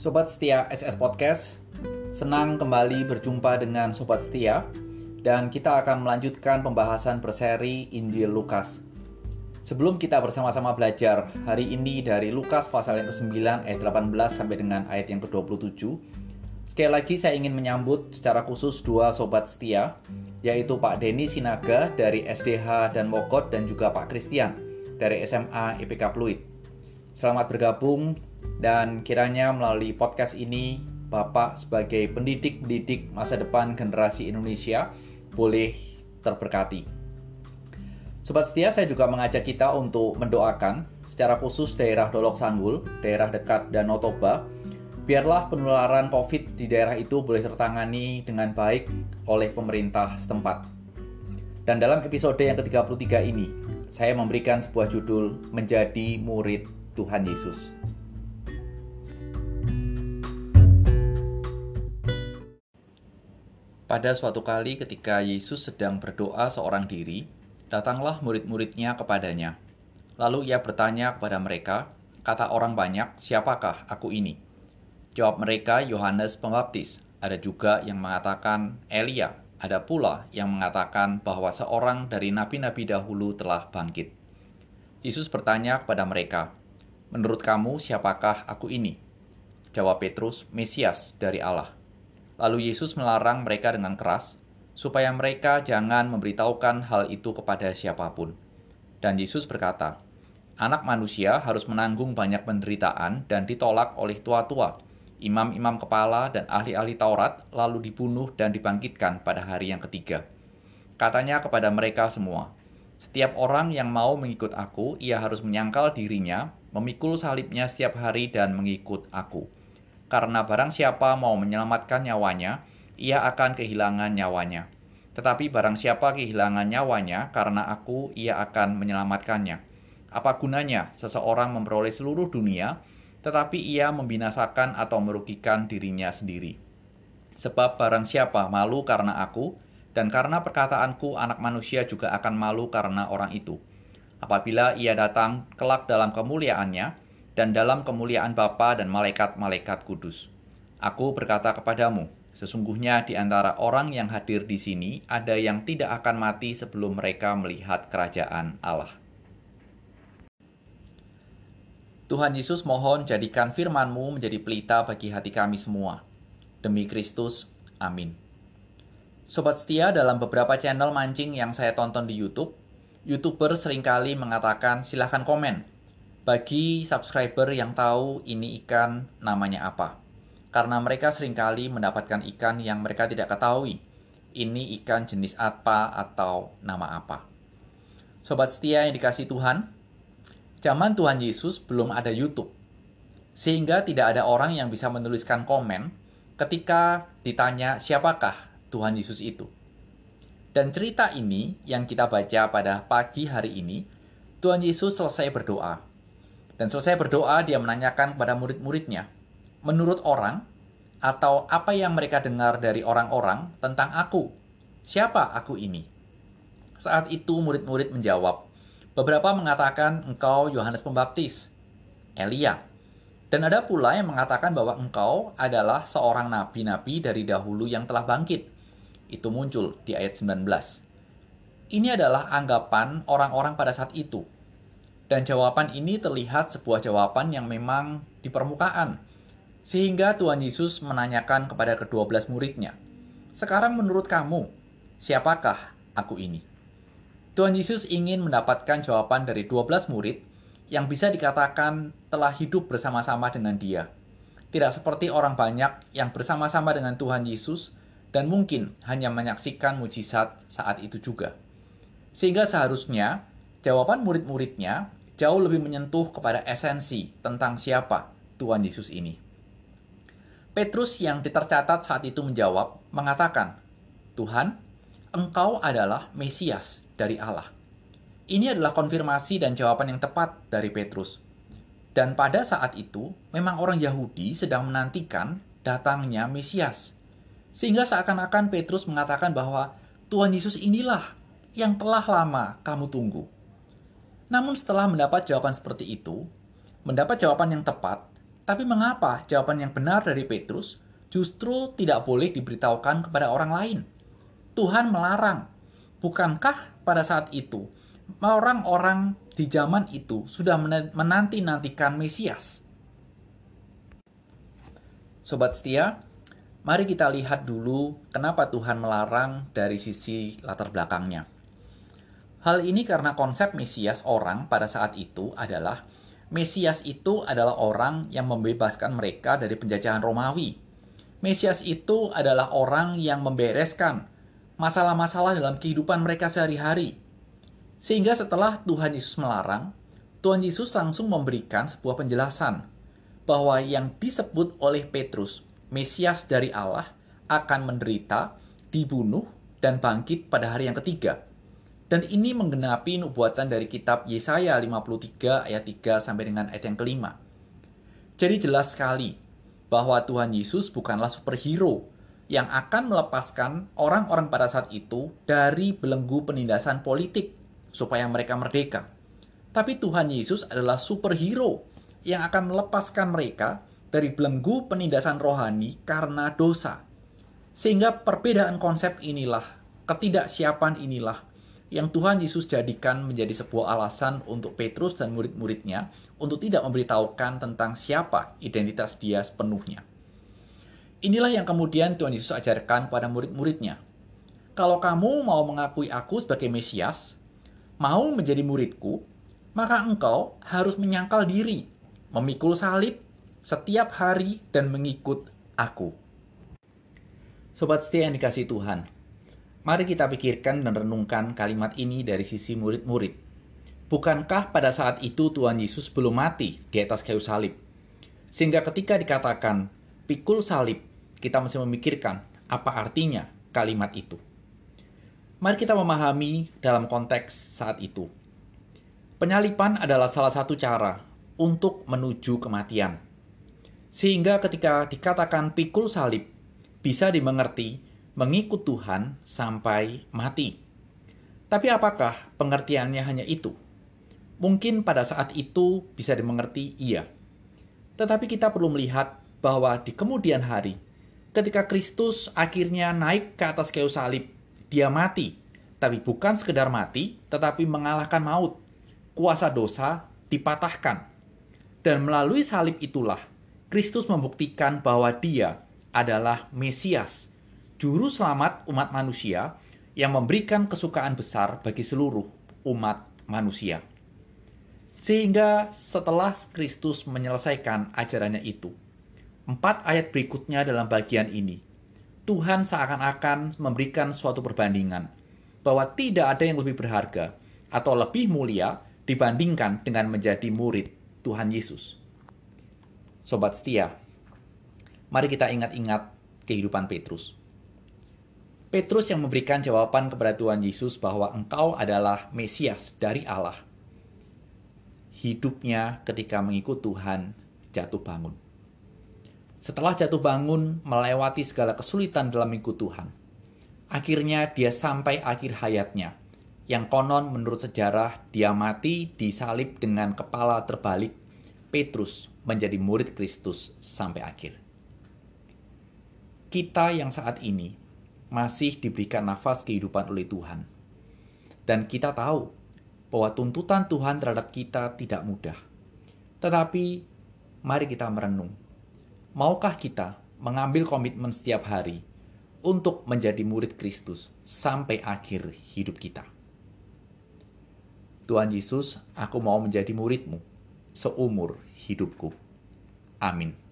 Sobat setia SS Podcast, senang kembali berjumpa dengan Sobat setia dan kita akan melanjutkan pembahasan berseri Injil Lukas. Sebelum kita bersama-sama belajar hari ini dari Lukas pasal yang ke-9 ayat 18 sampai dengan ayat yang ke-27, sekali lagi saya ingin menyambut secara khusus dua sobat setia, yaitu Pak Denny Sinaga dari SDH dan Mogot dan juga Pak Christian dari SMA IPK Pluit. Selamat bergabung dan kiranya melalui podcast ini Bapak sebagai pendidik-pendidik masa depan generasi Indonesia boleh terberkati. Sobat setia, saya juga mengajak kita untuk mendoakan secara khusus daerah Dolok Sanggul, daerah dekat Danau Toba, biarlah penularan COVID di daerah itu boleh tertangani dengan baik oleh pemerintah setempat. Dan dalam episode yang ke-33 ini, saya memberikan sebuah judul Menjadi Murid Tuhan Yesus. Pada suatu kali ketika Yesus sedang berdoa seorang diri, datanglah murid-muridnya kepadanya. Lalu ia bertanya kepada mereka, kata orang banyak, siapakah aku ini? Jawab mereka Yohanes Pembaptis. Ada juga yang mengatakan Elia, ada pula yang mengatakan bahwa seorang dari nabi-nabi dahulu telah bangkit. Yesus bertanya kepada mereka, "Menurut kamu, siapakah aku ini?" Jawab Petrus, "Mesias dari Allah." Lalu Yesus melarang mereka dengan keras, supaya mereka jangan memberitahukan hal itu kepada siapa pun. Dan Yesus berkata, Anak manusia harus menanggung banyak penderitaan dan ditolak oleh tua-tua, imam-imam kepala dan ahli-ahli Taurat, lalu dibunuh dan dibangkitkan pada hari yang ketiga. Katanya kepada mereka semua, setiap orang yang mau mengikut aku, ia harus menyangkal dirinya, memikul salibnya setiap hari dan mengikut aku karena barang siapa mau menyelamatkan nyawanya, ia akan kehilangan nyawanya. Tetapi barang siapa kehilangan nyawanya karena aku, ia akan menyelamatkannya. Apa gunanya seseorang memperoleh seluruh dunia, tetapi ia membinasakan atau merugikan dirinya sendiri? Sebab barang siapa malu karena aku, dan karena perkataanku anak manusia juga akan malu karena orang itu. Apabila ia datang kelak dalam kemuliaannya, dan dalam kemuliaan Bapa dan malaikat-malaikat kudus. Aku berkata kepadamu, sesungguhnya di antara orang yang hadir di sini ada yang tidak akan mati sebelum mereka melihat kerajaan Allah. Tuhan Yesus mohon jadikan firman-Mu menjadi pelita bagi hati kami semua. Demi Kristus, amin. Sobat setia dalam beberapa channel mancing yang saya tonton di YouTube, YouTuber sering kali mengatakan silahkan komen bagi subscriber yang tahu ini ikan namanya apa. Karena mereka sering kali mendapatkan ikan yang mereka tidak ketahui. Ini ikan jenis apa atau nama apa. Sobat setia yang dikasih Tuhan, zaman Tuhan Yesus belum ada YouTube. Sehingga tidak ada orang yang bisa menuliskan komen ketika ditanya siapakah Tuhan Yesus itu. Dan cerita ini yang kita baca pada pagi hari ini, Tuhan Yesus selesai berdoa dan selesai berdoa, dia menanyakan kepada murid-muridnya, menurut orang atau apa yang mereka dengar dari orang-orang tentang aku, siapa aku ini? Saat itu murid-murid menjawab, beberapa mengatakan engkau Yohanes Pembaptis, Elia, dan ada pula yang mengatakan bahwa engkau adalah seorang nabi-nabi dari dahulu yang telah bangkit. Itu muncul di ayat 19. Ini adalah anggapan orang-orang pada saat itu dan jawaban ini terlihat sebuah jawaban yang memang di permukaan. Sehingga Tuhan Yesus menanyakan kepada kedua belas muridnya, Sekarang menurut kamu, siapakah aku ini? Tuhan Yesus ingin mendapatkan jawaban dari 12 murid yang bisa dikatakan telah hidup bersama-sama dengan dia. Tidak seperti orang banyak yang bersama-sama dengan Tuhan Yesus dan mungkin hanya menyaksikan mujizat saat itu juga. Sehingga seharusnya jawaban murid-muridnya jauh lebih menyentuh kepada esensi tentang siapa Tuhan Yesus ini. Petrus yang ditercatat saat itu menjawab, mengatakan, Tuhan, engkau adalah Mesias dari Allah. Ini adalah konfirmasi dan jawaban yang tepat dari Petrus. Dan pada saat itu, memang orang Yahudi sedang menantikan datangnya Mesias. Sehingga seakan-akan Petrus mengatakan bahwa Tuhan Yesus inilah yang telah lama kamu tunggu. Namun setelah mendapat jawaban seperti itu, mendapat jawaban yang tepat, Tapi mengapa jawaban yang benar dari Petrus justru tidak boleh diberitahukan kepada orang lain? Tuhan melarang. Bukankah pada saat itu orang-orang di zaman itu sudah menanti-nantikan Mesias? Sobat setia, mari kita lihat dulu kenapa Tuhan melarang dari sisi latar belakangnya. Hal ini karena konsep Mesias orang pada saat itu adalah Mesias itu adalah orang yang membebaskan mereka dari penjajahan Romawi. Mesias itu adalah orang yang membereskan masalah-masalah dalam kehidupan mereka sehari-hari. Sehingga setelah Tuhan Yesus melarang, Tuhan Yesus langsung memberikan sebuah penjelasan bahwa yang disebut oleh Petrus, Mesias dari Allah, akan menderita, dibunuh, dan bangkit pada hari yang ketiga. Dan ini menggenapi nubuatan dari kitab Yesaya 53 ayat 3 sampai dengan ayat yang kelima. Jadi jelas sekali bahwa Tuhan Yesus bukanlah superhero yang akan melepaskan orang-orang pada saat itu dari belenggu penindasan politik supaya mereka merdeka. Tapi Tuhan Yesus adalah superhero yang akan melepaskan mereka dari belenggu penindasan rohani karena dosa. Sehingga perbedaan konsep inilah, ketidaksiapan inilah yang Tuhan Yesus jadikan menjadi sebuah alasan untuk Petrus dan murid-muridnya untuk tidak memberitahukan tentang siapa identitas dia sepenuhnya. Inilah yang kemudian Tuhan Yesus ajarkan pada murid-muridnya. Kalau kamu mau mengakui aku sebagai Mesias, mau menjadi muridku, maka engkau harus menyangkal diri, memikul salib setiap hari dan mengikut aku. Sobat setia yang dikasih Tuhan, Mari kita pikirkan dan renungkan kalimat ini dari sisi murid-murid. Bukankah pada saat itu Tuhan Yesus belum mati di atas kayu salib? Sehingga ketika dikatakan pikul salib, kita masih memikirkan apa artinya kalimat itu. Mari kita memahami dalam konteks saat itu. Penyalipan adalah salah satu cara untuk menuju kematian. Sehingga ketika dikatakan pikul salib, bisa dimengerti mengikut Tuhan sampai mati. Tapi apakah pengertiannya hanya itu? Mungkin pada saat itu bisa dimengerti iya. Tetapi kita perlu melihat bahwa di kemudian hari, ketika Kristus akhirnya naik ke atas kayu salib, dia mati. Tapi bukan sekedar mati, tetapi mengalahkan maut. Kuasa dosa dipatahkan. Dan melalui salib itulah, Kristus membuktikan bahwa dia adalah Mesias, juru selamat umat manusia yang memberikan kesukaan besar bagi seluruh umat manusia. Sehingga setelah Kristus menyelesaikan ajarannya itu, empat ayat berikutnya dalam bagian ini, Tuhan seakan-akan memberikan suatu perbandingan bahwa tidak ada yang lebih berharga atau lebih mulia dibandingkan dengan menjadi murid Tuhan Yesus. Sobat setia, mari kita ingat-ingat kehidupan Petrus. Petrus yang memberikan jawaban kepada Tuhan Yesus bahwa engkau adalah Mesias dari Allah. Hidupnya ketika mengikut Tuhan jatuh bangun. Setelah jatuh bangun melewati segala kesulitan dalam mengikut Tuhan, akhirnya dia sampai akhir hayatnya, yang konon menurut sejarah dia mati disalib dengan kepala terbalik, Petrus menjadi murid Kristus sampai akhir. Kita yang saat ini masih diberikan nafas kehidupan oleh Tuhan. Dan kita tahu bahwa tuntutan Tuhan terhadap kita tidak mudah. Tetapi mari kita merenung. Maukah kita mengambil komitmen setiap hari untuk menjadi murid Kristus sampai akhir hidup kita? Tuhan Yesus, aku mau menjadi muridmu seumur hidupku. Amin.